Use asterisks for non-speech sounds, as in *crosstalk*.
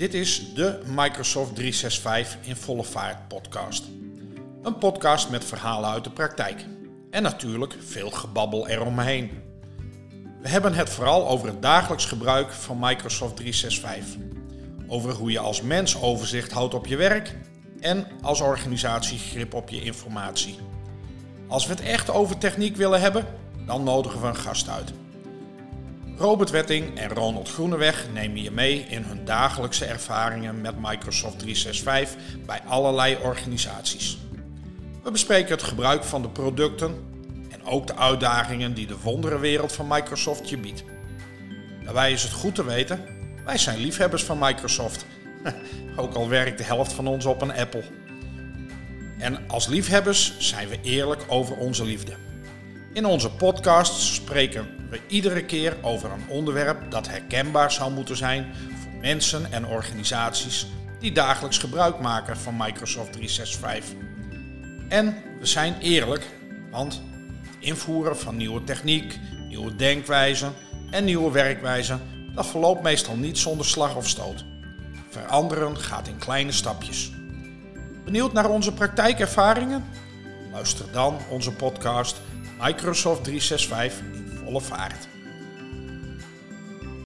Dit is de Microsoft 365 in volle vaart podcast. Een podcast met verhalen uit de praktijk. En natuurlijk veel gebabbel eromheen. We hebben het vooral over het dagelijks gebruik van Microsoft 365. Over hoe je als mens overzicht houdt op je werk en als organisatie grip op je informatie. Als we het echt over techniek willen hebben, dan nodigen we een gast uit. Robert Wetting en Ronald Groeneweg nemen je mee in hun dagelijkse ervaringen met Microsoft 365 bij allerlei organisaties. We bespreken het gebruik van de producten en ook de uitdagingen die de wonderenwereld van Microsoft je biedt. Daarbij is het goed te weten, wij zijn liefhebbers van Microsoft. *laughs* Ook al werkt de helft van ons op een Apple. En als liefhebbers zijn we eerlijk over onze liefde. In onze podcast spreken we iedere keer over een onderwerp dat herkenbaar zou moeten zijn voor mensen en organisaties die dagelijks gebruik maken van Microsoft 365. En we zijn eerlijk, want het invoeren van nieuwe techniek, nieuwe denkwijzen en nieuwe werkwijzen, dat verloopt meestal niet zonder slag of stoot. Veranderen gaat in kleine stapjes. Benieuwd naar onze praktijkervaringen? Luister dan onze podcast Microsoft 365 in volle vaart.